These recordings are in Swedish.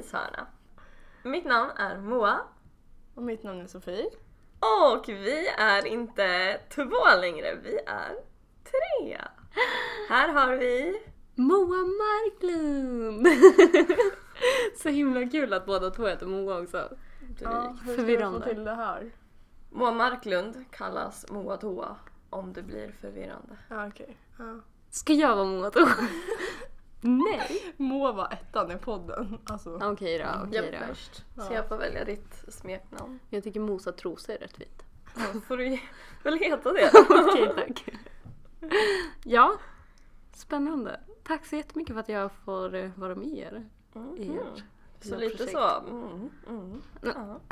myshörna. Mitt namn är Moa Och mitt namn är Sofie. och vi är inte två längre, vi är tre. Här har vi Moa Marklund! Så himla kul att båda två heter Moa också. Ja, hur ska vi få till det här? Moa Marklund kallas Moa Toa om det blir förvirrande. Ja, okej. Ja. Ska jag vara Moa då? Nej! Må var ettan i podden. Alltså. Okej då, Jag okej är då. först, så Ja. jag får välja ditt smeknamn. Jag tycker Mosa trosor är rätt fint. Då får du väl heta det. Okej, tack. Ja, spännande. Tack så jättemycket för att jag får eh, vara med er. i Mhm. ert Så lilla lite projekt. så. Mm, mm, ja.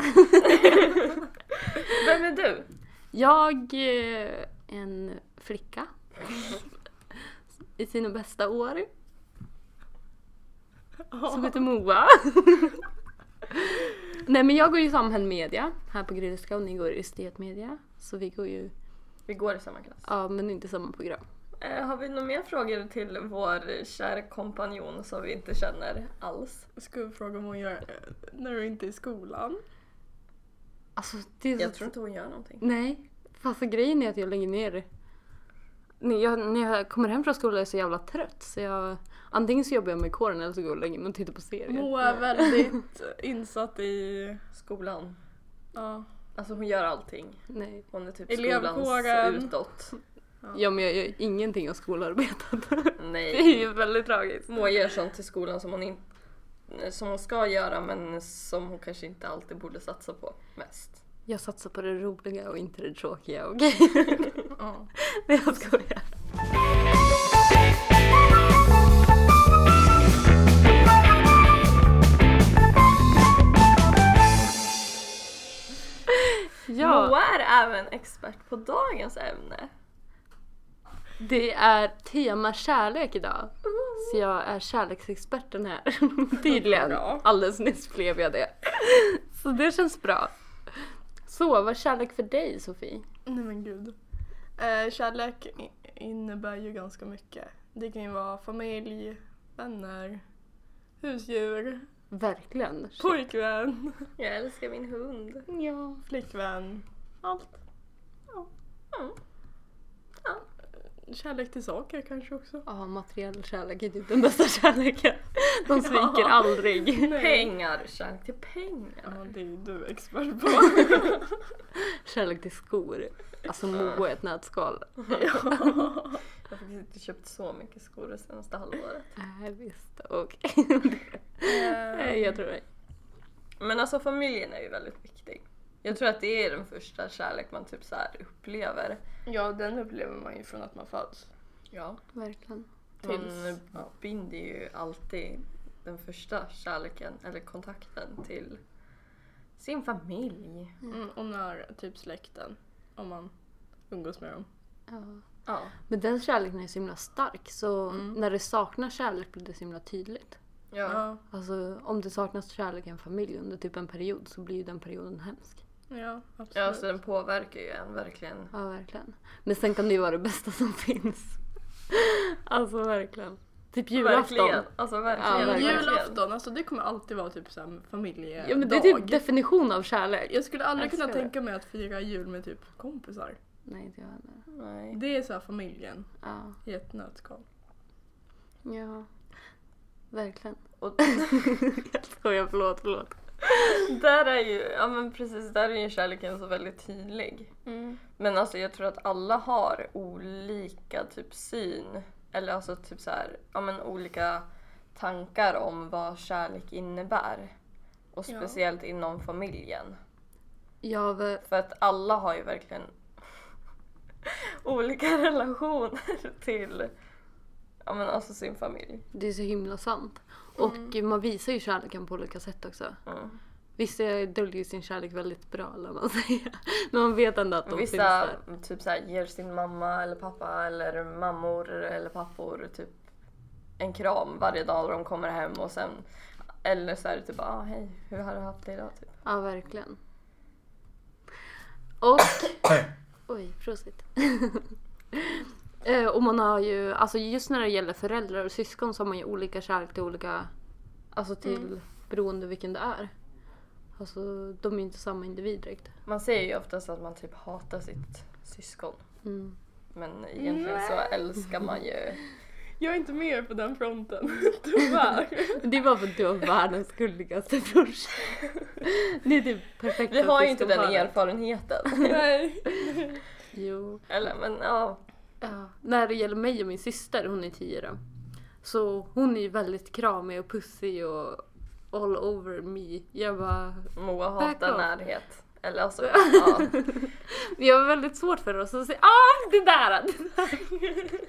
Vem är du? Jag är en flicka i sina bästa år som heter Moa. Nej men jag går ju samhällsmedia här på Grylska och ni går estetmedia. Så vi går ju, Vi går i samma klass. ja men inte samma program. Eh, har vi några mer frågor till vår kära kompanjon som vi inte känner alls? Ska vi fråga om hon gör eh, när du inte är i skolan? Alltså det är så... Jag tror inte hon gör någonting. Nej, fast grejen är att jag lägger ner när jag, när jag kommer hem från skolan är jag så jävla trött så jag antingen så jobbar jag med kåren eller så går jag och lägger mig och tittar på serier. Moa är väldigt insatt i... Skolan. Ja. Alltså hon gör allting. Nej. Hon är typ Elevkåren. skolans utåt. Ja men jag gör ingenting av skolarbetet. Det Nej. är ju väldigt tragiskt. Moa gör sånt till skolan som hon, in, som hon ska göra men som hon kanske inte alltid borde satsa på mest. Jag satsar på det roliga och inte det tråkiga, okej? ja. Nej jag skojar. Ja, Moa är även expert på dagens ämne. det är tema kärlek idag. Så jag är kärleksexperten här. Tydligen. Alldeles nyss blev jag det. Så det känns bra. Så, vad är kärlek för dig Sofie? Nej men gud. Eh, kärlek innebär ju ganska mycket. Det kan ju vara familj, vänner, husdjur, Verkligen. Shit. pojkvän, Jag älskar min hund. Ja. flickvän. Allt. Mm. Kärlek till saker kanske också. Ja, materiell kärlek är typ den bästa kärleken. De sviker Ja. aldrig. Pengar, kärlek till pengar. Ja, det är ju du expert på. Kärlek till skor. Alltså Moa är ett nötskal. Jag har faktiskt inte köpt så mycket skor det senaste halvåret. Nej visst, okej. Nej, Eh, jag tror det. Men alltså familjen är ju väldigt viktig. Jag tror att det är den första kärlek man typ så här upplever. ja, den upplever man ju från att man föds. Ja. Verkligen. Man Tills- ja. binder ju alltid den första kärleken eller kontakten till sin familj. Mm, och när typ släkten, om man umgås med dem. Ja. Ja. Men den kärleken är så himla stark så Mm. när det saknas kärlek blir det så himla tydligt. Ja. Alltså om det saknas kärlek i en familj under typ en period så blir ju den perioden hemsk. ja absolut. ja, så den påverkar ju en verkligen. Ja, verkligen. Men sen kan det ju vara det bästa som finns. Alltså verkligen. Typ julafton. Verkligen. Alltså verkligen. Ja, verkligen. julafton, alltså det kommer alltid vara typ såhär familjedag. Ja men det är typ definition av kärlek. Jag skulle aldrig Älskar kunna det. tänka mig att fira jul med typ kompisar. Nej inte jag heller. Nej. Det är såhär familjen Ja. i ett nötskal. Ja. Verkligen. Och Jag skojar, förlåt, förlåt. där är ju, ja men precis, där är ju kärleken så väldigt tydlig. Mm. Men alltså jag tror att alla har olika typ syn. Eller alltså typ så här, ja men olika tankar om vad kärlek innebär. Och Ja. speciellt inom familjen. Jag, v- För att alla har ju verkligen olika relationer till ja men alltså sin familj. det är så himla sant. Och man visar ju kärleken på olika sätt också. Mm. Vissa döljer sin kärlek väldigt bra, eller man säger. Men man vet ändå att de finns Vissa där. typ så här, ger sin mamma eller pappa eller mammor eller pappor typ en kram varje dag de kommer hem och sen eller så är det typ ah, hej hur har du haft det idag? Typ. Ja, verkligen. Och... Oj, prosit. Eh, och man har ju, alltså just när det gäller föräldrar och syskon så har man ju olika kärlek till olika, alltså till Mm. beroende vilken det är. Alltså de är ju inte samma individ direkt. Man säger ju oftast att man typ hatar sitt syskon. Mm. Men egentligen så Nej. älskar man ju... Jag är inte med på den fronten, tyvärr. Det är bara för att du har världens gulligaste brorsa. Det är typ perfekt Vi har ju inte den erfarenheten. Nej. Jo. Eller men ja. Ja. När det gäller mig och min syster, hon är tio då. Så hon är ju väldigt kramig och pussig och all over me. Jag bara... Moa hatar närhet. Eller alltså, ja. Vi har väldigt svårt för oss att säga ah det där! Det där.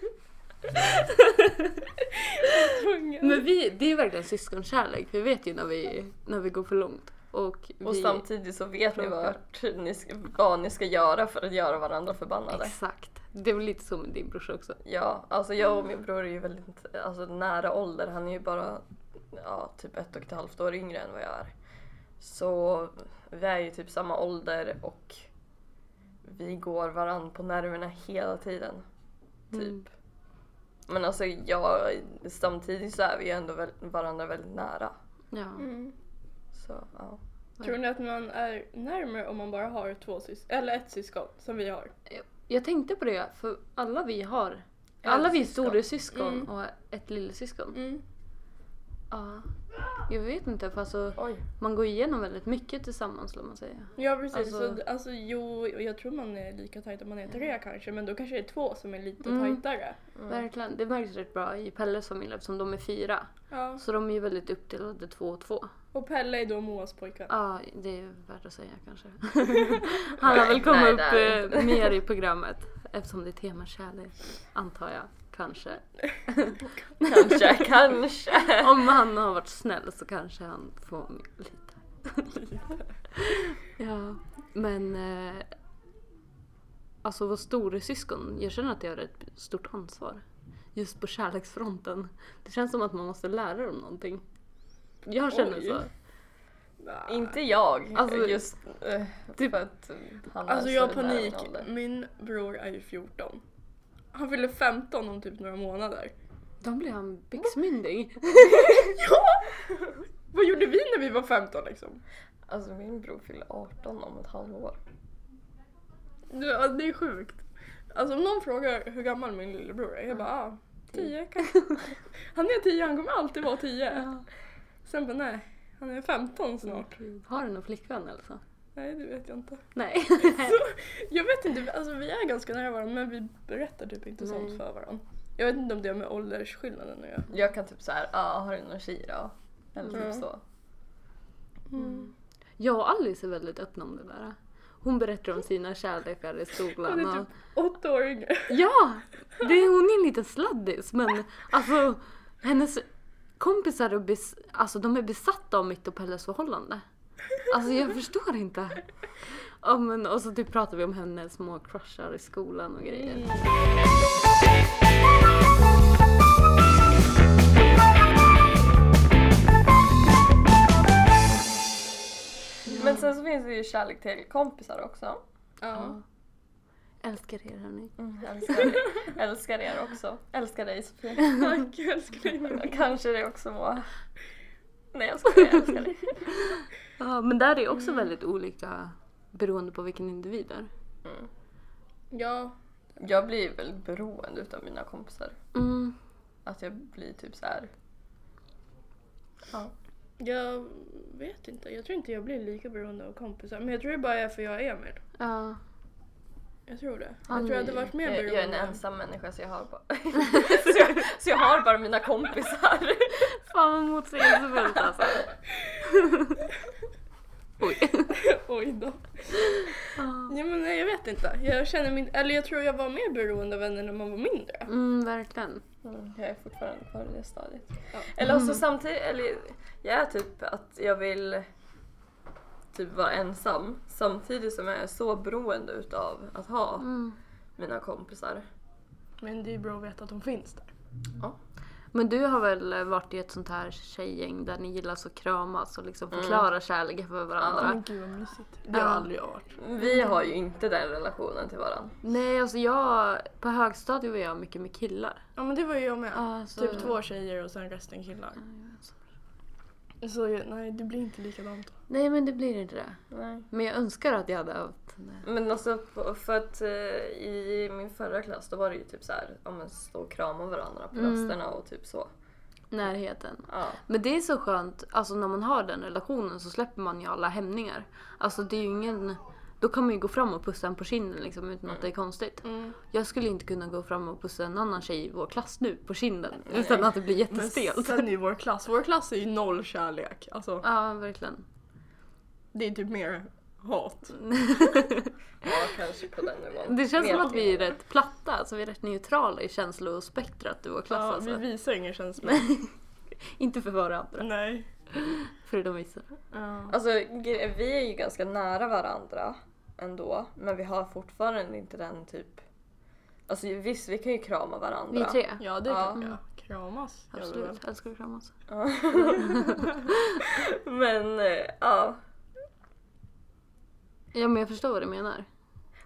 Men vi, det är verkligen syskonkärlek. Vi vet ju när vi, när vi går för långt. Och, Och samtidigt så vet ni vart ni ska, vad ni ska göra för att göra varandra förbannade. Exakt. Det väl lite så med din brorsa också. Ja, alltså jag och min bror är ju väldigt alltså, nära ålder. Han är ju bara ja, typ ett och ett halvt år yngre än vad jag är. Så vi är ju typ samma ålder och vi går varann på nerverna hela tiden. Typ. Mm. Men alltså jag, samtidigt så är vi ju ändå väl, varandra väldigt nära. Ja. Mm. Så ja. Tror ni att man är närmare om man bara har två syskon, eller ett syskon som vi har? Jag tänkte på det, för alla vi har, alla vi är syskon. storasyskon Mm. och ett lillasyskon. Mm. Ja. Jag vet inte, för alltså, Oj. man går igenom väldigt mycket tillsammans skulle man säga. Ja precis, Alltså- så, alltså jo, jag tror man är lika tajt om man är tre kanske, men då kanske det är två som är lite Mm. tajtare. Verkligen. Det märks rätt bra i Pelles familj eftersom de är fyra. Ja. Så de är ju väldigt uppdelade två och två. Och Pelle är då Moas pojkvän. Ja, det är värt att säga kanske. Han har väl kommit upp eh, mer i programmet eftersom det är tema kärlek, antar jag. Kanske. Kanske, kanske. Om han har varit snäll så kanske han får lite. ja, men eh, alltså vår storasyskon, jag känner att jag har ett stort ansvar. Just på kärleksfronten. Det känns som att man måste lära dem någonting. Jag känner Oj. så. Nej. Inte jag. Alltså, just eh, typ- för att han Alltså jag har panik. Min bror är ju 14. Han fyller 15 om typ några månader. Då blir han byxmyndig. Ja! Vad gjorde vi när vi var 15 liksom? Alltså min bror fyller 18 om ett halvår. Ja, det är sjukt. Alltså om någon frågar hur gammal min lillebror är, jag bara ah, 10 kanske. Han är 10, han kommer alltid vara 10. Ja. Sen bara nej, han är 15 snart. Har du någon flickvän eller så? Nej det vet jag inte. Nej. Jag vet inte, alltså vi är ganska nära varandra men vi berättar typ inte Nej. sånt för varandra. Jag vet inte om det har med åldersskillnaden att göra. Jag kan typ så här, ah, har du någon tjej då? Eller typ Mm. så. Mm. Jag och Alice är väldigt öppna om det där. Hon berättar om sina kärlekar i skolan. är Och... typ åtta år yngre. Ja! Det är, hon är en liten sladdis men alltså hennes kompisar är, bes, alltså, de är besatta av mitt och Pelles förhållande. Alltså jag förstår inte. Ja, men, och så typ pratar vi om hennes små crushar i skolan och grejer. Mm. Men sen så finns det ju kärlek till kompisar också. Ja. Älskar er hörni. Mm, älskar, er. älskar er också. Älskar dig Sofie. Tack, älskar dig Kanske det också Moa. Nej jag skojar, jag älskar dig. Ja, men där är också väldigt olika beroende på vilken individ det är. Mm. Ja, Jag blir väldigt beroende utav mina kompisar. Mm. Att jag blir typ så här. Ja. jag vet inte. Jag tror inte jag blir lika beroende av kompisar. Men jag tror det bara är för jag är Emil. Ja. Jag tror det. Han Jag tror jag hade varit mer Jag, beroende. jag är en ensam människa så jag har bara, så, jag, så jag har bara mina kompisar. Fan vad motsägelsefullt alltså. Oj. Oj då. Ja. Ja, men nej, jag vet inte. Jag känner min, eller jag tror jag var mer beroende av vänner när man var mindre. Mm, verkligen. Mm, jag är fortfarande kvar i det stadiet. Ja. Eller också samtidigt, eller jag är typ att jag vill typ vara ensam samtidigt som jag är så beroende utav att ha Mm. mina kompisar. Men det är bra att veta att de finns där. Men du har väl varit i ett sånt här tjejgäng där ni gillar att kramas och liksom förklara kärleken för varandra? Men gud vad mysigt. Det har Ja. aldrig jag varit. Vi har ju inte den relationen till varandra. Nej, alltså jag, på högstadiet var jag mycket med killar. Ja men det var ju jag med. Ja, så- Typ två tjejer och sen resten killar. Så nej det blir inte likadant då. Nej, men det blir inte det. Nej. Men jag önskar att jag hade haft det. Men alltså för att eh, i min förra klass då var det ju typ så här, ja men stå och krama varandra på Mm. rasterna och typ så. närheten. Ja. Men det är så skönt, alltså när man har den relationen så släpper man ju alla hämningar. Alltså det är ju ingen, då kan man ju gå fram och pussa en på kinden liksom utan att det är konstigt. Mm. Jag skulle inte kunna gå fram och pussa en annan tjej i vår klass nu på kinden utan att det blir Men jättestelt. sen är ju vår klass, vår klass är ju noll kärlek. Alltså Ja, verkligen. det är typ mer hat. ja, kanske på den nivån. Det känns Mer som att vi är rätt platta, alltså vi är rätt neutrala i känslospektrat i vår klass Ja, alltså. vi visar ingen känsla. Inte för varandra, Nej. förutom vissa. Ja. Alltså vi är ju ganska nära varandra ändå. Men vi har fortfarande inte den typ... Alltså visst, vi kan ju krama varandra. Vi tre. Ja det Ja. tycker jag. Kramas. Absolut, älskar att kramas. Ja. men eh, ja. Ja men jag förstår vad du menar.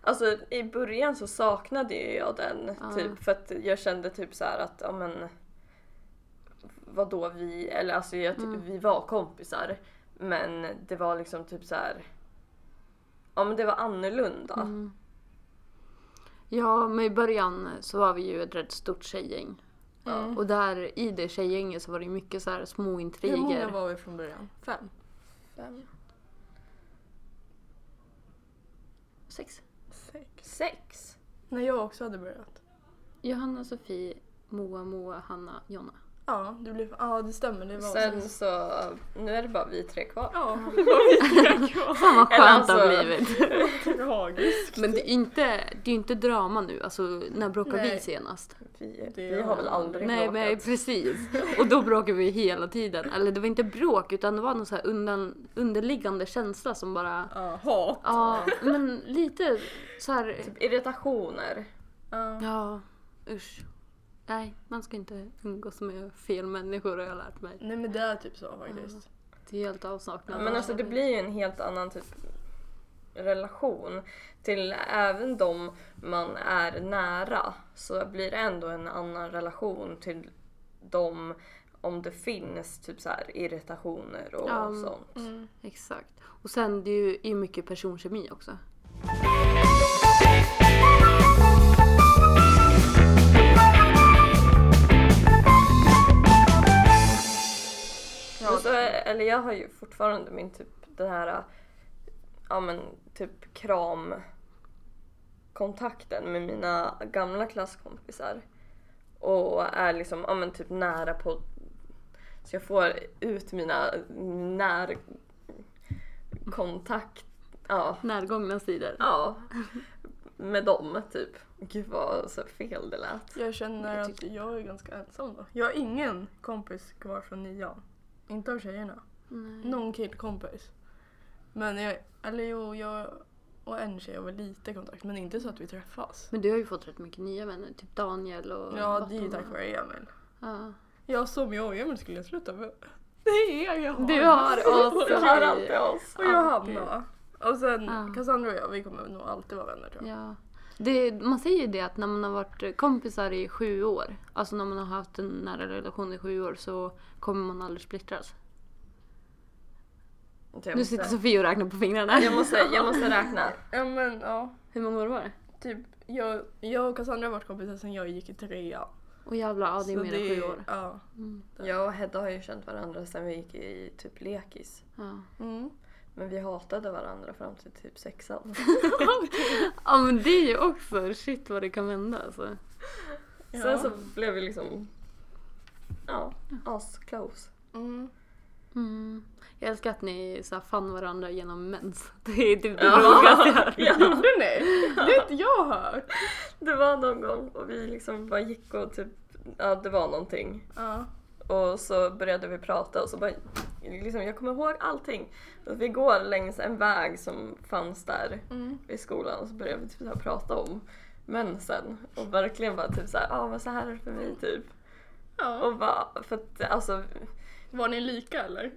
Alltså i början så saknade ju jag den Ja. typ för att jag kände typ så här att ja men vad då vi eller alltså jag, Mm. vi var kompisar men det var liksom typ så här ja men det var annorlunda. Mm. Ja, men i början så var vi ju ett rätt stort tjejgäng. Mm. Och där i det tjejgänget så var det mycket så här små Hur många intriger. var vi från början? Fem? Fem, Sex. Sex? sex. När jag också hade börjat. Johanna, Sofie, Moa, Moa, Hanna, Jonna. Ja, det, blev, ja, det stämmer. Det var Sen sex. så nu är det bara vi tre kvar. Ja, det var vi kvar. Fan vad skönt det har alltså- blivit. Tragiskt. Men det är inte, det är inte drama nu. Alltså när bråkade vi Nej. senast? Vi, Det vi har väl aldrig Nej bråkat. men precis. Och då bråkade vi hela tiden. Eller det var inte bråk utan det var någon så här undan, underliggande känsla som bara... Ja, hat. Ja, men lite så här... Typ irritationer. Ja. Ja, usch. Nej, man ska inte umgås med fel människor har jag lärt mig. Nej men det är typ så faktiskt. Det är helt avsaknad. Men alltså det blir ju en helt annan typ relation till även de man är nära så blir det ändå en annan relation till dem om det finns typ så här irritationer och Ja. sånt. Mm. Exakt. Och sen det är ju mycket personkemi också. Eller jag har ju fortfarande min typ den här ja men typ kram kontakten med mina gamla klasskompisar och är liksom ja men typ nära på så jag får ut mina när kontakt ja Närgångna sidor. ja med dem typ gud vad så fel det lät Jag känner Jag att jag är ganska ensam då. Jag har ingen kompis kvar från nian. Inte av tjejerna. Nej. Någon killkompis. Men jag, eller jo, jag och en tjej har väl lite kontakt men inte så att vi träffas. Men du har ju fått rätt mycket nya vänner. Typ Daniel och Ja, det är ju tack vare Emil. Ja. Som jag och Emil skulle jag sluta med. Det är jag har. Du har oss. du har alltid oss Och Johanna. Och sen Ja. Cassandra och jag, vi kommer nog alltid vara vänner tror jag. Ja. Det, man säger ju det att när man har varit kompisar i sju år, alltså när man har haft en nära relation i sju år så kommer man aldrig splittras. Jag Nu sitter måste, Sofie och räknar på fingrarna. jag måste, jag måste räkna Ja men ja, Hur många år var det? typ jag, jag och Cassandra har varit kompisar sen jag gick i trean. Och jävlar, ja det är Så mer än sju år. Ja. Mm. Jag och Hedda har ju känt varandra sedan vi gick i typ lekis. Ja. Mm. Men vi hatade varandra fram till typ sexan. ja men det är ju också, shit vad det kan vända alltså. Ja. Sen så blev vi liksom, ja, as close. Mm. Mm. Jag älskar att ni så här fann varandra genom mens. Det är typ det Ja. roligaste jag hört. Ja, Gjorde ni? Det har inte jag hört. det var någon gång och vi liksom bara gick och typ, ja det var någonting. Ja. Och så började vi prata och så bara, liksom, jag kommer ihåg allting. Och vi går längs en väg som fanns där Mm. i skolan och så började vi typ så här prata om mensen. Och verkligen bara typ såhär, ja ah, men så här är det för mig typ. Ja. Och bara, för att alltså, Var ni lika eller?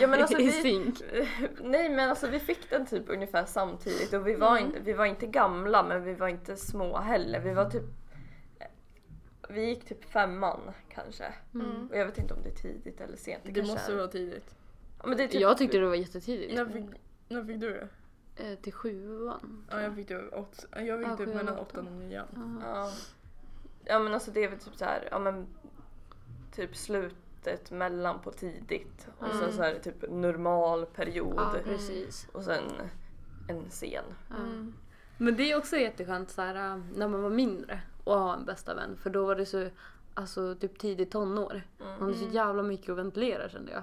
ja men alltså I vi, synk. nej men alltså vi fick den typ ungefär samtidigt och vi var, Mm. inte, vi var inte gamla men vi var inte små heller. Vi var typ, vi gick typ femman kanske. Mm. Och jag vet inte om det är tidigt eller sent. Det, Det måste är. vara tidigt. Ja, men det är typ, Jag tyckte det var jättetidigt. När fick, när fick du det? Eh, till sjuan. Ja, jag fick det åt, jag fick Ja, typ mellan åttan. och nian. Ja. Ja. men alltså det är väl typ så här, ja men typ slutet mellan på tidigt och sen Mm. så här typ normal period Ja, precis. och sen en sen. Mm. Men det är också jätteskönt så här, när man var mindre och ha en bästa vän. För då var det så, alltså typ tidigt tonår. Man hade så jävla mycket att ventilera kände jag.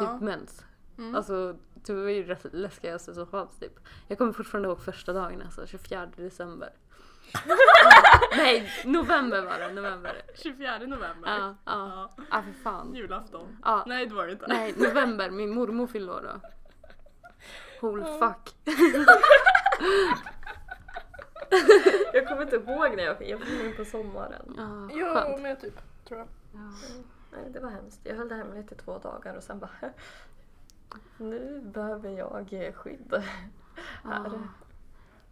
Typ Ja. mens. Mm. Alltså det var ju det läskigaste som fanns typ. Jag kommer fortfarande ihåg första dagen alltså, 24 december. Nej, november var det, november. 24 november. Ja, ja. Ja. Ja, för fan. Julafton. Ja. Nej det var det inte. Nej, november. Min mormor fyllde år då. Hol fuck. Jag kommer inte ihåg när jag fick, jag fick in på sommaren. Ja, Jo men typ tror jag. Ja. Nej det var hemskt. Jag höll det hemligt i två dagar och sen bara nu behöver jag skydd här. Ja.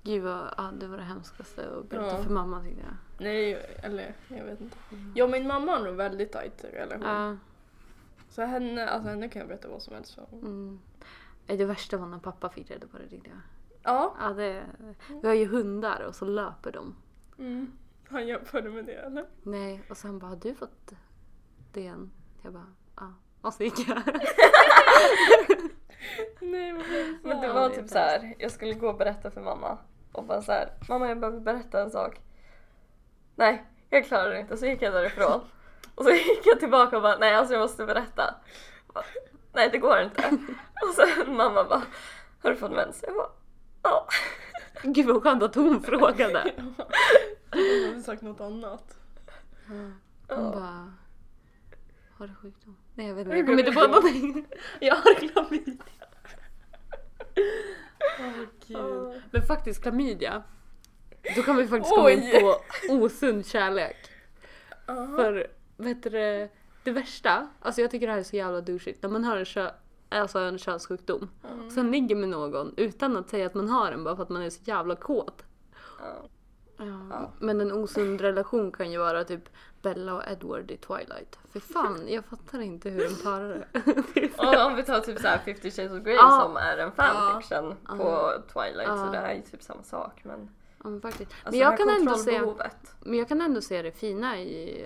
Gud vad, ja, det var det hemskaste att berätta Ja. för mamma tyckte jag. Nej eller jag vet inte. Jag och min mamma har nog väldigt tajt relation. Ja, Så henne, alltså henne kan jag berätta vad som helst för. mm. Det värsta var när pappa fick reda på det tyckte jag. Ja. Ja, det, vi har ju hundar och så löper de. Mm. Han jämförde med det eller? Nej, och sen bara, har du fått det än? Jag bara, ja. Och så gick jag. Nej. Men det var det är typ så här. jag skulle gå och berätta för mamma och bara så här, mamma jag behöver berätta en sak. Nej, jag klarar det inte. Så gick jag därifrån. Och så gick jag tillbaka och bara, nej alltså jag måste berätta. Bara, nej det går inte. Och sen mamma bara, har du fått mens? Jag bara, ja. Gud vad skönt att hon frågade. Jag hade sagt något annat. Hon Ja. bara, har du sjukdom? Nej jag vet inte, jag kommer inte på någonting. Jag har klamydia. Åh gud. Men faktiskt klamydia. Då kan vi faktiskt komma in på osund kärlek. Aha. För vet du det, värsta, alltså jag tycker det här är så jävla douchigt, när man har en, alltså en könssjukdom och sen ligger med någon utan att säga att man har den bara för att man är så jävla kåt. Ja. Ja. Men en osund relation kan ju vara typ Bella och Edward i Twilight. För fan, jag fattar inte hur de parar det. Och om vi tar typ så här 50 shades of Grey Ja. som är en fanfiction Ja. på Twilight så det här är ju typ samma sak. Men, Ja, men faktiskt. alltså Men jag kan, ändå se, men jag kan ändå se det fina i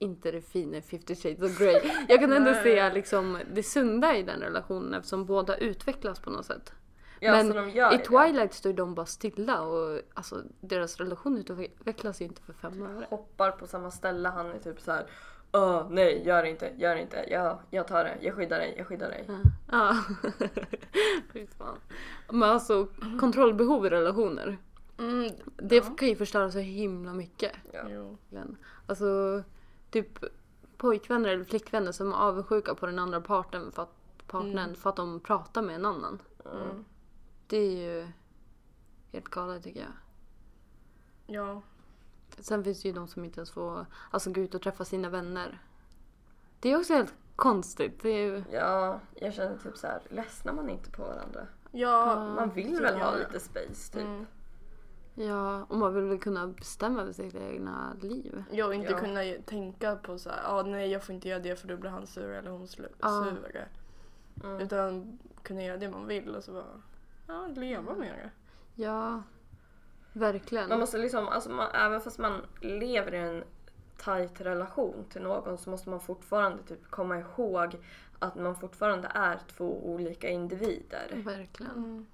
inte det fina i 50 shades of Grey. Jag kan ändå se liksom det sunda i den relationen eftersom båda utvecklas på något sätt. Ja, men så de gör i det. Twilight står de bara stilla och alltså deras relation utvecklas ju inte för fem öre. hoppar på samma ställe. Han är typ så här. Åh, nej, gör inte, gör inte. Ja, jag tar det, jag skyddar dig, jag skyddar dig. Ja. Fan. Men alltså kontrollbehov i relationer. Mm. Det Ja. kan ju förstöra så himla mycket. Ja. Alltså typ pojkvänner eller flickvänner som är avundsjuka på den andra parten för att, partnern Mm. för att de pratar med en annan. Mm. Det är ju helt galet tycker jag. Ja. Sen finns det ju de som inte ens får alltså, gå ut och träffa sina vänner. Det är också helt konstigt. Det är ju... ja, jag känner typ så här. ledsnar man inte på varandra? Ja. Man vill väl ha lite space typ. Mm. Ja, och man vill väl kunna bestämma över sitt egna liv. Ja, och inte Ja. kunna tänka på så här, ah, nej jag får inte göra det för då blir han sur eller hon sur. Mm. Utan kunna göra det man vill och så bara, ja, leva med det. Ja, verkligen. Man måste liksom, alltså man, även fast man lever i en tight relation till någon så måste man fortfarande typ komma ihåg att man fortfarande är två olika individer. Verkligen.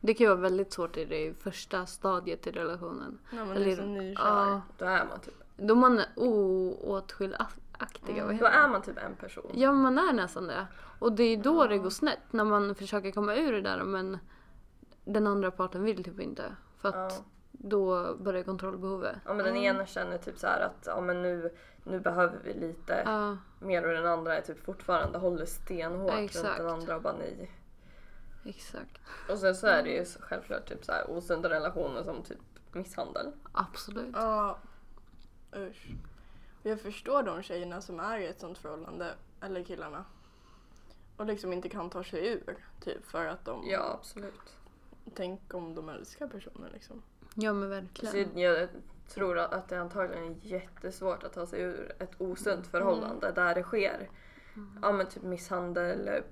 Mm. Det kan ju vara väldigt svårt i det första stadiet i relationen. Ja, men Eller- är så nykär. Ja, Då är man typ, då man är oåtskiljaktiga. vad då är man typ en person. Ja, man är nästan det. Och det är då Ja. det går snett. När man försöker komma ur det där men den andra parten vill typ inte. För att Ja. då börjar kontrollbehovet. Ja men den Mm. ena känner typ så att ja, men nu, nu behöver vi lite Ja, mer och den andra är typ fortfarande håller stenhårt runt Exakt. den andra och bara nej. Exakt. Och sen så är det ju så självklart typ så här osunda relationer som typ misshandel. Absolut. Ja. Usch. jag förstår de tjejerna som är i ett sånt förhållande, eller killarna. Och liksom inte kan ta sig ur. Typ för att de, Ja, absolut. tänk om de älskar personen liksom. Ja men Så verkligen. jag tror att det antagligen är jättesvårt att ta sig ur ett osunt förhållande där det sker ja, men typ misshandel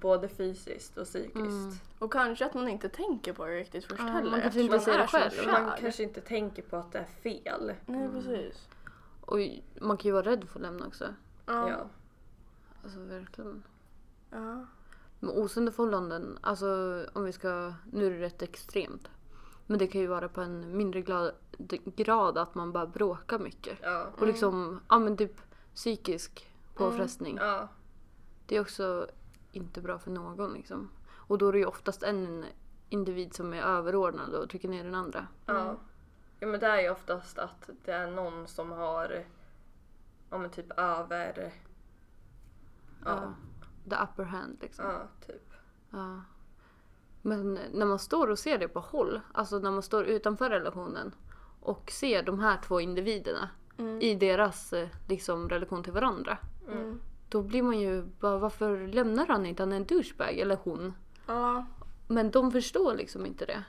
både fysiskt och psykiskt. Mm. Och kanske att man inte tänker på det riktigt först Ja, heller. man kanske inte ser är själv. kär. Man kanske inte tänker på att det är fel. Nej precis. Och man kan ju vara rädd för att lämna också. Ja. Ja. Alltså verkligen. ja. Men osunda förhållanden, alltså om vi ska, nu är det rätt extremt. Men det kan ju vara på en mindre glad, grad att man bara bråkar mycket. Ja. Och liksom, ja men typ psykisk påfrestning. Ja. Det är också inte bra för någon liksom. Och då är det ju oftast en individ som är överordnad och trycker ner den andra. Ja. ja men det är ju oftast att det är någon som har ja men typ över Ja. The upper hand liksom. ja typ. Ja. Men när man står och ser det på håll, alltså när man står utanför relationen och ser de här två individerna Mm. i deras eh, liksom, relation till varandra. Mm. Då blir man ju bara, varför lämnar han inte? Han är en douchebag, eller hon. Ja. Men de förstår liksom inte det.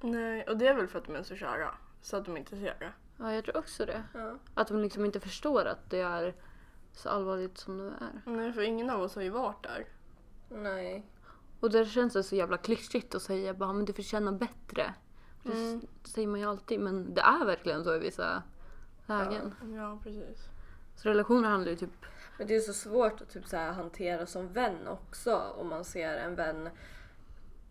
Nej, och det är väl för att de är så kära. Så att de inte ser det. Ja, jag tror också det. Ja. Att de liksom inte förstår att det är så allvarligt som det är. Nej, för ingen av oss har ju varit där. Nej. Och där känns det så jävla klyschigt att säga bara, men du förtjänar bättre. Det Mm. s- säger man ju alltid, men det är verkligen så i vissa lägen. Ja, precis. Så relationer handlar ju typ, Men det är så svårt att typ så här hantera som vän också om man ser en vän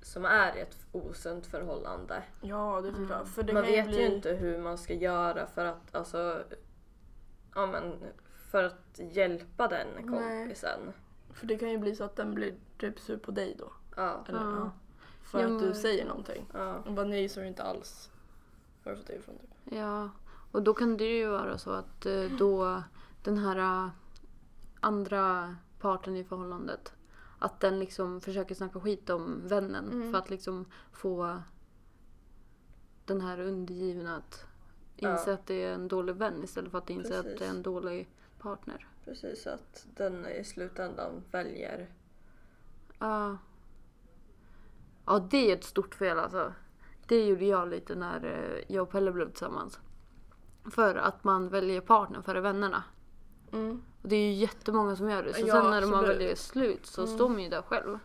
som är i ett osunt förhållande. Ja, det förstår jag. För det man vet bli... ju inte hur man ska göra för att alltså ja men för att hjälpa den Nej. kompisen. För det kan ju bli så att den blir typ sur på dig då. Ja. Eller, Ja. ja. För Ja, att du men- säger någonting. Ja. Och bara nej, så är det inte alls. Har du fått det ifrån? Typ? ja. Och då kan det ju vara så att eh, då den här eh, andra parten i förhållandet att den liksom försöker snacka skit om vännen Mm. för att liksom få den här undergivna att inse Ja. att det är en dålig vän istället för att inse att Precis. det är en dålig partner. Precis att den i slutändan väljer. Ja. Ja, det är ett stort fel alltså. Det gjorde jag lite när eh, jag och Pelle blev tillsammans. För att man väljer partner före vännerna. Mm. Och det är ju jättemånga som gör det. Så Ja, sen när man absolut. väljer slut så Mm. står man ju där själv.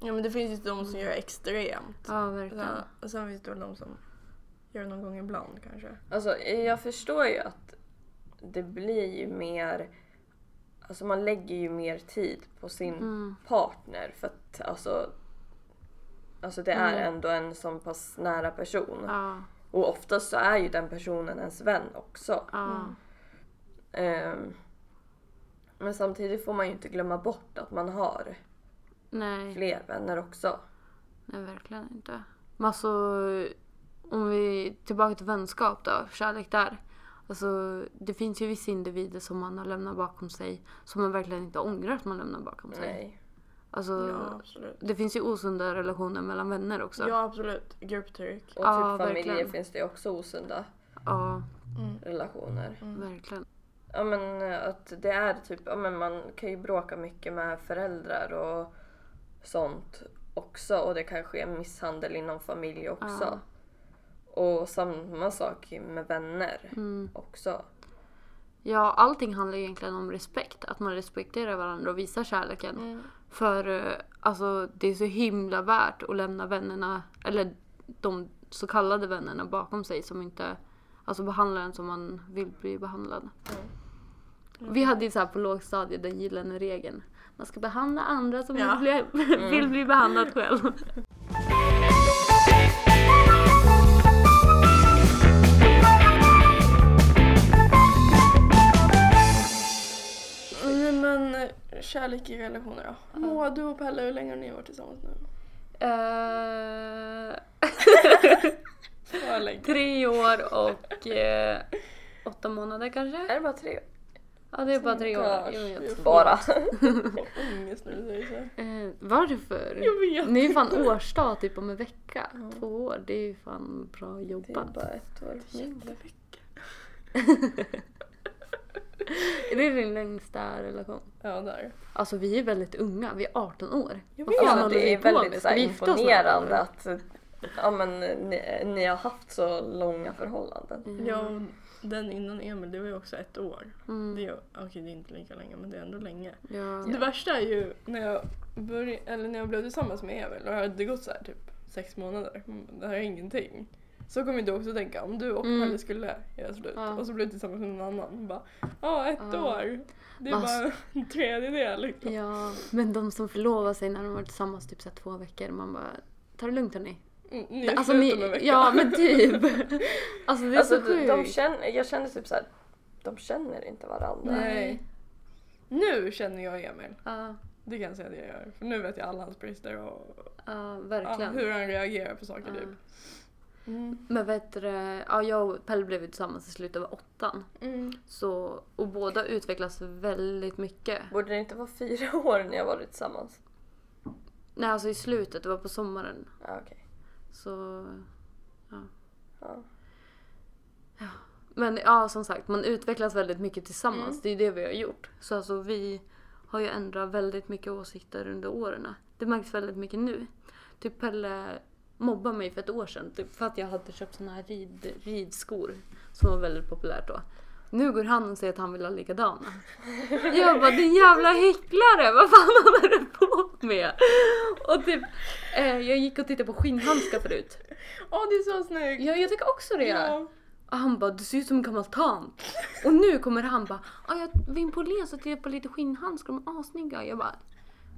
Ja, men det finns ju de som gör extremt. Ja, verkligen. Ja, och sen finns det väl de som gör det någon gång ibland kanske. Alltså jag förstår ju att det blir ju mer Alltså man lägger ju mer tid på sin Mm. partner för att alltså Alltså det är Mm. ändå en så pass nära person. Ja, Och oftast så är ju den personen ens vän också. ja. Ehm, men samtidigt får man ju inte glömma bort att man har Nej, fler vänner också. nej, verkligen inte. Men alltså, om vi tillbaka till vänskap då, kärlek där. Alltså, det finns ju vissa individer som man har lämnat bakom sig som man verkligen inte ångrar att man lämnar bakom sig. Nej. Alltså, Ja, absolut. det finns ju osunda relationer mellan vänner också. Ja, absolut. Grupptryck. Och Ja, typ familjer verkligen. finns det också osunda Ja, Mm. relationer. verkligen. Ja men eh, att det är typ, ja men man kan ju bråka mycket med föräldrar och sånt också och det kan ske misshandel inom familj också. Och samma sak med vänner Mm. också. Ja, allting handlar egentligen om respekt. Att man respekterar varandra och visar kärleken. Mm. För eh, alltså, det är så himla värt att lämna vännerna, eller de så kallade vännerna bakom sig som inte alltså, behandlar en som man vill bli behandlad. Vi hade ju så här på lågstadiet den gyllene regeln. Man ska behandla andra som Ja. vill, bli, vill bli behandlad själv. Nej men kärlek i relationer då. Moa, du och Pelle, hur länge har ni varit tillsammans nu? Eh, För länge. tre år och eh, åtta månader kanske? Är det bara tre? Ja, det är bara tre år. Gosh, Jag vet. Bara. Ångest när du säger så. Eh, varför? Jag vet. Ni är fan årsdag typ om en vecka. Två år, det är ju fan bra Det är jobbat. bara ett år. Jättevecka. Är det din längsta relation? Ja, där. Alltså vi är väldigt unga, vi är 18 år. Jag Vad vet. fan Ja, det vi är väldigt så här, imponerande att ja, men, ni, ni har haft så långa förhållanden. Ja, och den innan Emil, det var ju också ett år. Mm. Det är, okej, det är inte lika länge, men det är ändå länge. Ja. Det värsta är ju när jag, började, eller när jag blev tillsammans med Emil och det hade gått så här typ sex månader. Mm, Det här är ingenting. Så kommer du också tänka om du och Mm. Pelle skulle göra slut Ja. och så blev du tillsammans med någon annan. Bara, ja ett Ja. år. Det är Alltså- bara en tredjedel liksom. ja, men de som förlovar sig när de varit tillsammans typ så två veckor, man bara ta det lugnt hörni. Mm, Ni är Alltså ni, om en vecka. ja men typ. Alltså det är Alltså, så de, sjukt. de känner, jag känner typ så här, de känner inte varandra. Nej. Nu känner jag Emil. Ja, Det kan jag säga att jag gör. För nu vet jag alla hans brister och ja, verkligen. hur han reagerar på saker typ. Mm. Men vet du, ja, jag och Pelle blev ju tillsammans i slutet av åttan. Mm. Så, och båda utvecklas väldigt mycket. Borde det inte vara fyra år när jag varit tillsammans? Nej alltså i slutet, det var på sommaren. Ja, okej. Så... Ja. Men ja, som sagt, man utvecklas väldigt mycket tillsammans. Mm. Det är det vi har gjort. Så alltså vi har ju ändrat väldigt mycket åsikter under åren. Det märks väldigt mycket nu. Typ Pelle mobbade mig för ett år sedan typ för att jag hade köpt såna här rid, ridskor som var väldigt populärt då. Nu går han och säger att han vill ha likadana. Jag bara din jävla hycklare, vad fan håller du på med? Och typ, eh, jag gick och tittade på skinnhandskar förut. Åh det är så snyggt! Ja, jag tycker också det. Ja. Och han bara, du ser ut som en gammal tant. Och nu kommer han bara, ah, jag var in på Åhléns och tittade på lite skinnhandskar, de är assnygga. Jag bara,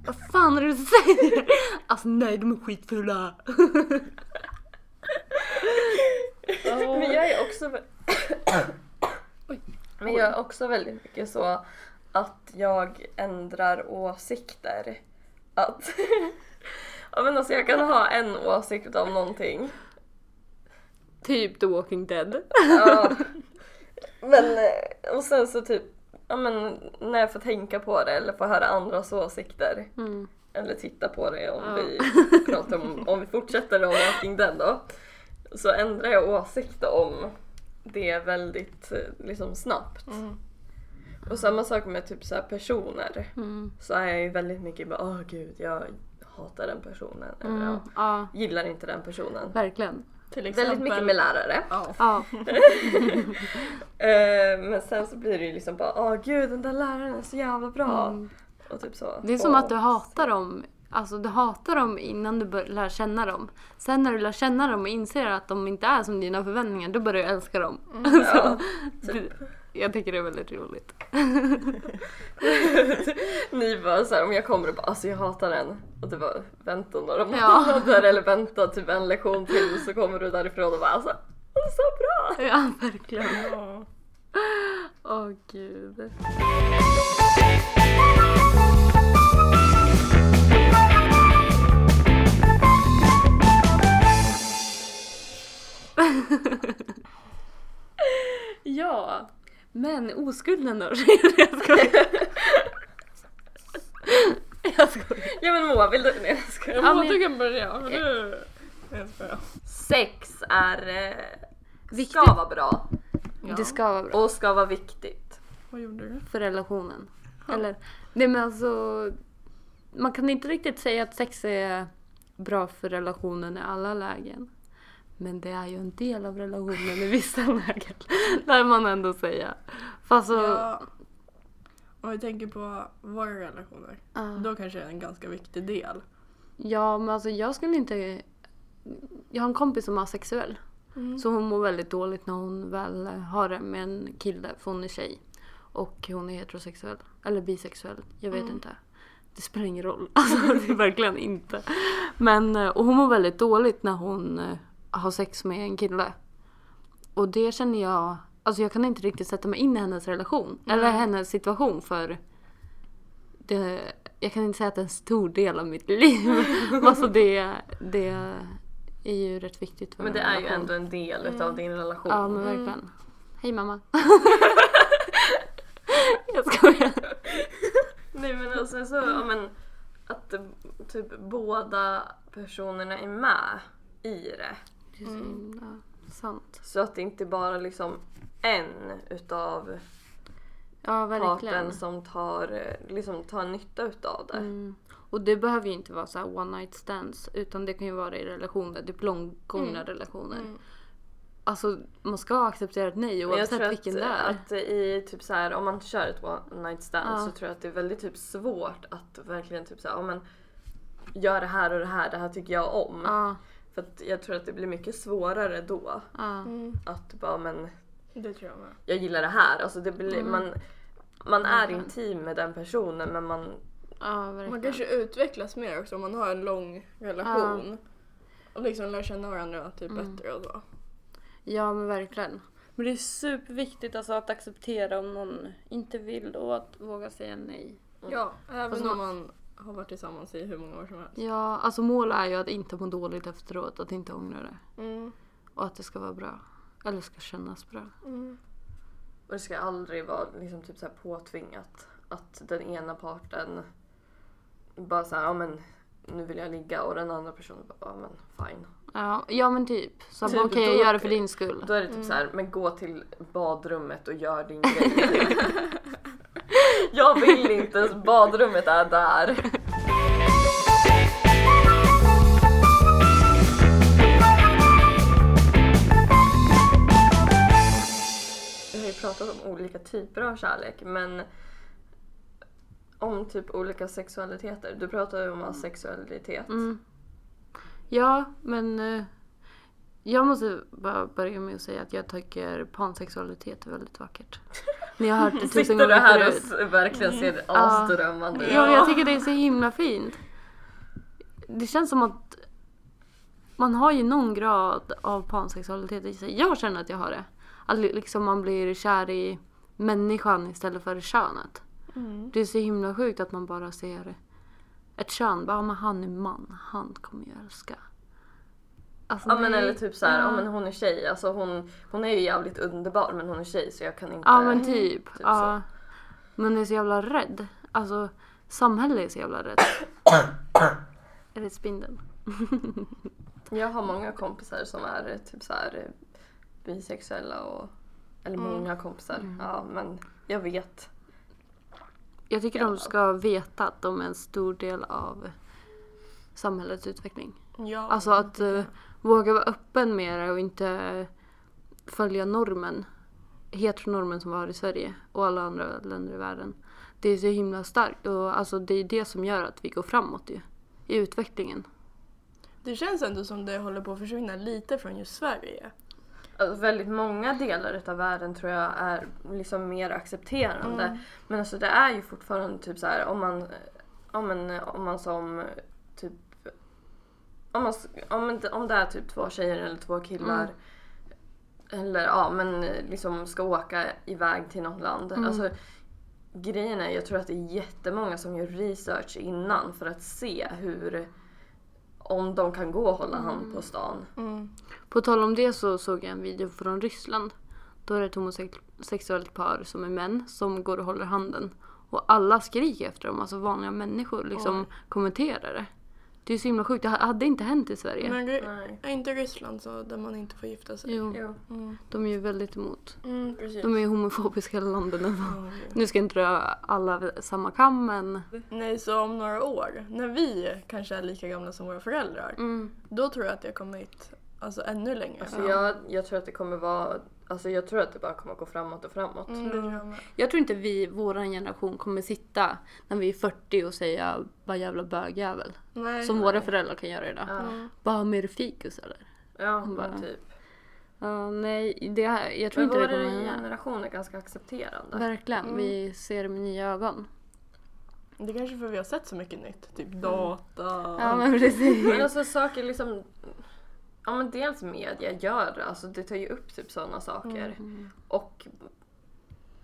vad fan är det du säger? Alltså nej, de är skitfula. Men jag är också vä- Men jag är också väldigt mycket så att jag ändrar åsikter. Att ja, men alltså jag kan ha en åsikt om någonting. Typ The Walking Dead. Ja. Men eh, och sen så typ ja, men när jag får tänka på det eller får höra andras åsikter Mm. eller titta på det om Ja. vi pratar om, om vi fortsätter om Walking Dead då. Så ändrar jag åsikt om det väldigt eh, liksom snabbt. Mm. Och samma sak med typ så personer. Mm. Så är jag ju väldigt mycket bara åh gud jag hatar den personen. Eller Mm. ja, Ja, gillar inte den personen. verkligen. Väldigt mycket med lärare. Eh, men sen så blir det ju liksom bara åh gud den där läraren är så jävla bra. Mm. Och typ så. det är som att du hatar dem. Alltså du hatar dem innan du lär känna dem. Sen när du lär känna dem och inser att de inte är som dina förväntningar, då börjar du älska dem. Ja, Det- Jag tycker det är väldigt roligt. Ni bara såhär om jag kommer och bara alltså jag hatar den. Och du bara vänta några Ja. månader eller vänta typ en lektion till så kommer du därifrån och bara alltså det är så bra. Ja, verkligen. Ja. Åh gud. ja, men oskulden då? jag skojar. jag skojar. Ja men Moa vill du? Nej jag skojar. Ja, ja, men- du kan börja. För du... Jag skojar. Sex är... Eh, Viktigt. ska vara bra. Ja. Det ska vara bra Och ska vara viktigt. Vad gjorde du? för relationen. Eller, nej men alltså, man kan inte riktigt säga att sex är bra för relationen i alla lägen. Men det är ju en del av relationen i vissa lägen. Lär man ändå säga. Fast så, Ja. Om vi tänker på våra relationer. ja. Då kanske det är en ganska viktig del. ja men alltså jag skulle inte... Jag har en kompis som är asexuell. Mm. Så hon mår väldigt dåligt när hon väl har det med en kille, för hon är tjej. Och hon är heterosexuell. Eller bisexuell, jag vet Mm. inte. Det spelar ingen roll. Alltså det är verkligen inte. Men, eh, och hon mår väldigt dåligt när hon har sex med en kille. Och det känner jag, alltså jag kan inte riktigt sätta mig in i hennes relation. Eller Nej. hennes situation för det, jag kan inte säga att det är en stor del av mitt liv. alltså det, det är ju rätt viktigt för Men det är ju ändå en del utav din relation. Ja men Mm. verkligen. Hej mamma. jag skojar. Nej men sen så, ja, men att eh, typ båda personerna är med i det. Det är så himla sant. Så att det inte bara liksom en utav Ja, verkligen. parten som tar, eh, liksom, tar nytta utav det. Mm. Och det behöver ju inte vara så här one night stands utan det kan ju vara i relationer, typ långgångna relationer. Mm. Alltså man ska acceptera ett nej oavsett vilken att, det är. att i typ så här, om man kör ett one night stand Ja. så tror jag att det är väldigt typ svårt att verkligen typ så här, ja, men gör det här och det här, det här tycker jag om. Ja, För att jag tror att det blir mycket svårare då. ja. Mm. Att bara men Det tror jag med. jag gillar det här. Alltså det blir, Mm. man, man är intim med den personen men man ja. Man kanske utvecklas mer också om man har en lång relation. Och liksom lär känna varandra typ Mm. bättre och så. Ja men verkligen. Men det är superviktigt alltså att acceptera om någon inte vill och att våga säga nej. Ja, även Fast om man- man har varit tillsammans i hur många år som helst. Ja, alltså målet är ju att inte må dåligt efteråt, att inte ångra det. Mm. Och att det ska vara bra. Eller ska kännas bra. Mm. Och det ska aldrig vara liksom typ så här påtvingat. Att den ena parten bara såhär, ja men nu vill jag ligga och den andra personen bara, ja men fine. Ja, ja men typ. Så Typ, okej då- jag gör det för din skull. Då är det typ så här, men gå till badrummet och gör din grej. jag vill inte, ens badrummet är där. Vi har ju pratat om olika typer av kärlek men om typ olika sexualiteter. Du pratade ju om asexualitet. Mm. Ja, men eh, jag måste bara börja med att säga att jag tycker pansexualitet är väldigt vackert. Ni har hört det tusen Sitter du gånger här och förut. s- verkligen ser Ja. asdrömmande ut? Ja, men jag tycker det är så himla fint. Det känns som att man har ju någon grad av pansexualitet i sig. Jag känner att jag har det. Att li- liksom man blir kär i människan istället för könet. Mm. Det är så himla sjukt att man bara ser ett kön. Bara, men han är man. Han kommer jag älska. Alltså, Ja men nej. eller typ så här, ja. Ja. men hon är tjej, alltså hon, hon är ju jävligt underbar men hon är tjej så jag kan inte... Ja men typ. typ ja. Men är så jävla rädd. Alltså samhället är så jävla rädd. är det spindeln? Jag har många kompisar som är typ så här eh, bisexuella och... Eller många kompisar. Ja men jag vet. Jag tycker de ska veta att de är en stor del av samhällets utveckling. Ja, Alltså att våga vara öppen det och inte följa normen. Heteronormen som vi har i Sverige och alla andra länder i världen. Det är så himla starkt och alltså det är det som gör att vi går framåt ju. I utvecklingen. Det känns ändå som det håller på att försvinna lite från just Sverige. Alltså, väldigt många delar av världen tror jag är liksom mer accepterande. Mm. Men alltså det är ju fortfarande typ så här om man, om man, om man som typ om, man, om, det- om det är typ två tjejer eller två killar eller ja men liksom ska åka iväg till något land. Alltså, grejen är jag tror att det är jättemånga som gör research innan för att se hur om de kan gå och hålla hand på stan. Mm. På tal om det så såg jag en video från Ryssland. Då är det ett homosexuellt par som är män som går och håller handen. Och alla skriker efter dem, alltså vanliga människor liksom kommenterar det. Det är så himla sjukt, det hade inte hänt i Sverige. Nej. är inte Ryssland så där man inte får gifta sig? Jo, Jo. Mm. de är ju väldigt emot. Mm, precis. De är ju homofobiska hela landet. Ja, okej. Nu ska jag inte dra alla samma kam men... Nej, så om några år, när vi kanske är lika gamla som våra föräldrar, Mm. då tror jag att det har kommit alltså, ännu längre. Alltså jag, jag tror att det kommer vara, alltså jag tror att det bara kommer gå framåt och framåt. Mm, jag med. Tror inte vi, våran generation, kommer sitta när vi är 40 och säga vad jävla bögjävel. Nej. Som våra föräldrar kan göra idag. Ja, Mm. Bara mer fikus eller? ja bara- typ. Ja, nej, det, här- jag tror Men inte det vår kommer hända. generation är ganska accepterande. Verkligen, Mm. vi ser det med nya ögon. Det är kanske för vi har sett så mycket nytt. Typ data. Ja men precis. Men alltså saker liksom, ja men dels media gör, alltså det tar ju upp typ sådana saker. Mm. Och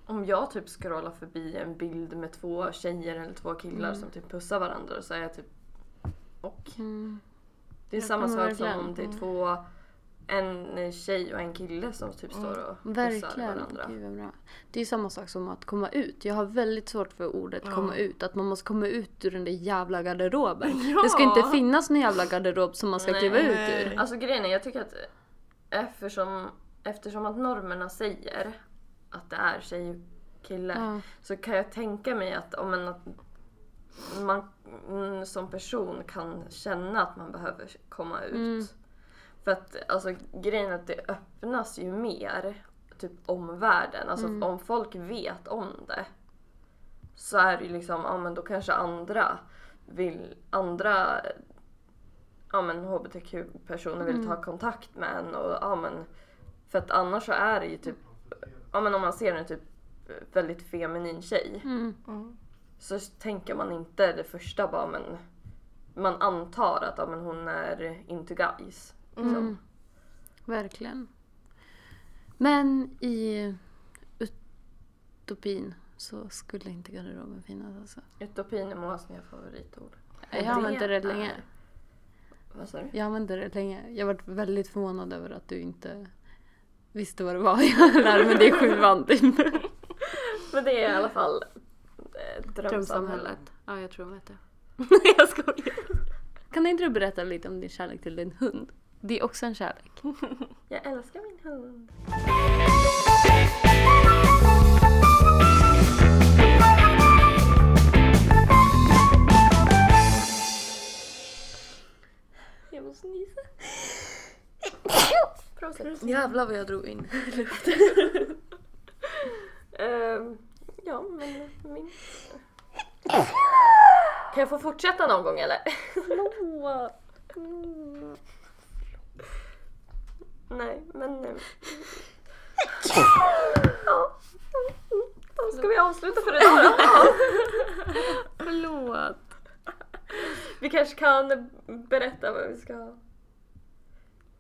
om jag typ scrollar förbi en bild med två tjejer eller två killar Mm. som typ pussar varandra så är jag typ och. Mm. Det är Ja, samma sak som om det är två, en tjej och en kille som typ står och pussar Verkligen. varandra. Gud. Det är samma sak som att komma ut. Jag har väldigt svårt för ordet Ja. komma ut. Att man måste komma ut ur den där jävla garderoben. Ja. Det ska inte finnas någon jävla garderob som man ska Nej. kliva ut ur. Alltså grejen är, jag tycker att eftersom, eftersom att normerna säger att det är tjej kille Ja. så kan jag tänka mig att om en, att man mm, som person kan känna att man behöver komma ut. För att alltså, grejen är att det öppnas ju mer typ om världen. Alltså Mm. om folk vet om det så är det ju liksom, ja men då kanske andra vill, andra ja men hbtq-personer vill Mm. ta kontakt med en och ja men för att annars så är det ju typ, ja men om man ser en typ väldigt feminin tjej Mm. Mm. så tänker man inte det första bara men man antar att ja, men hon är into guys. Liksom. Mm. Verkligen. Men i utopin så skulle inte garderoben finnas alltså. Utopin är Moas nya favoritord. Jag har använt det länge. är- Vad sa du? Jag använde det länge. Jag var väldigt förvånad över att du inte visste vad det var. Jag lärde mig det i sjuan typ. Men det är i alla fall eh, drömsamhället. Drömsamhället. Ja, jag tror jag vet det. jag skojar. Kan inte du berätta lite om din kärlek till din hund? Det är också en kärlek. Jag älskar min hund. Jag måste nysa. Prosit. Jävlar vad jag drog in. Ehm, ja, men min... Kan jag få fortsätta någon gång eller? Mm. Nej, men... eh, Ja. Då ska vi avsluta för idag då. Förlåt. Vi kanske kan berätta vad vi ska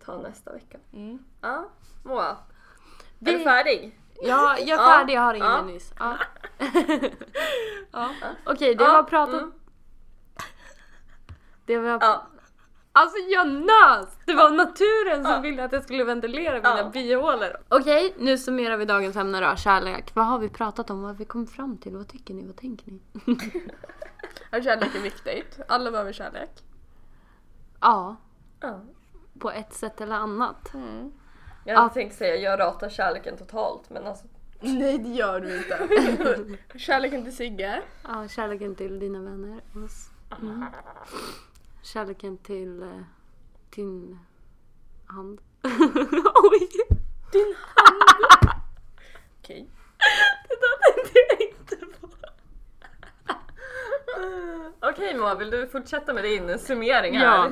ta nästa vecka. Mm. Ja, Moa. Är Vi- du färdig? Ja, jag är färdig. Jag har ingen Ja. nyss. Ja. ja. Okej, det Ja, var pratat... mm. Det var... Ja. Alltså jag nös! Det var naturen som ville att jag skulle ventilera mina Ja. bihålor. Okej, nu summerar vi dagens ämne då. Kärlek. Vad har vi pratat om? Vad har vi kommit fram till? Vad tycker ni? Vad tänker ni? Att kärlek är viktigt. Alla behöver kärlek. Ja, ja. på ett sätt eller annat. Jag hade Ja. tänkt säga jag ratar kärleken totalt men alltså Nej det gör du inte. Kärleken till Sigge. Ja, kärleken till dina vänner. Mm. Kärleken till eh, din hand. Oj! Din hand. Okej. Det där tänkte jag inte på. Okej Moa, vill du fortsätta med din summering här? Ja.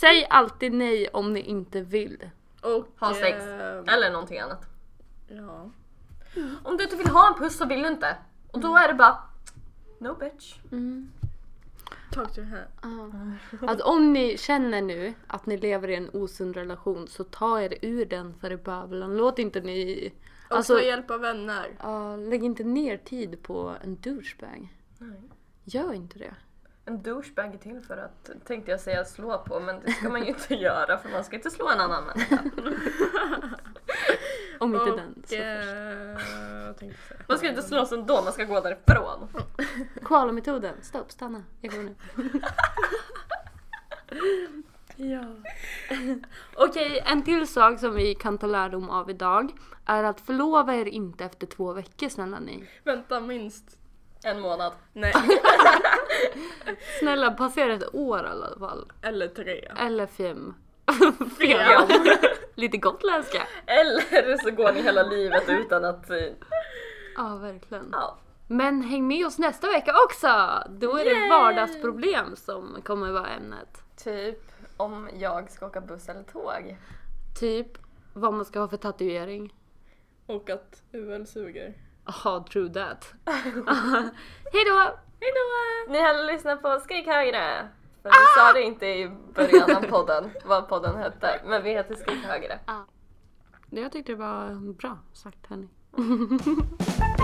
Säg alltid nej om ni inte vill. Och... Ha sex. ehm, Eller någonting annat. Ja. Om du inte vill ha en puss så vill du inte. Och då är det bara No bitch. Mm. Talk to her. Att om ni känner nu att ni lever i en osund relation så ta er ur den för i bövelen. Låt inte ni... Och Alltså, ta hjälp av vänner. ja, lägg inte ner tid på en douchebag. Nej. Gör inte det. En douchebag är till för att, tänkte jag säga slå på, men det ska man ju inte göra för man ska inte slå en annan människa. Om inte och, den så först. eh, säga? Man ska inte slås ändå, man ska gå därifrån. Koala-metoden. Stopp, stanna. Jag går nu. ja. Okej, en till sak som vi kan ta lärdom av idag är att förlova er inte efter två veckor snälla ni. Vänta minst. En månad. Nej. Snälla passera ett år i alla fall. Eller tre. Eller fem. Ja. Lite gotländska. Eller så går ni hela livet utan att... eh, Ja, verkligen. Ja. Men häng med oss nästa vecka också! Då är det Yay! vardagsproblem som kommer vara ämnet. Typ om jag ska åka buss eller tåg. Typ vad man ska ha för tatuering. Och att UL suger. Jaha, true that. Hejdå! Hejdå! Ni har lyssnat på Skrik högre. För vi sa det inte i början av podden, vad podden hette. Men vi heter Skrik högre. Jag tyckte det var bra sagt hörni.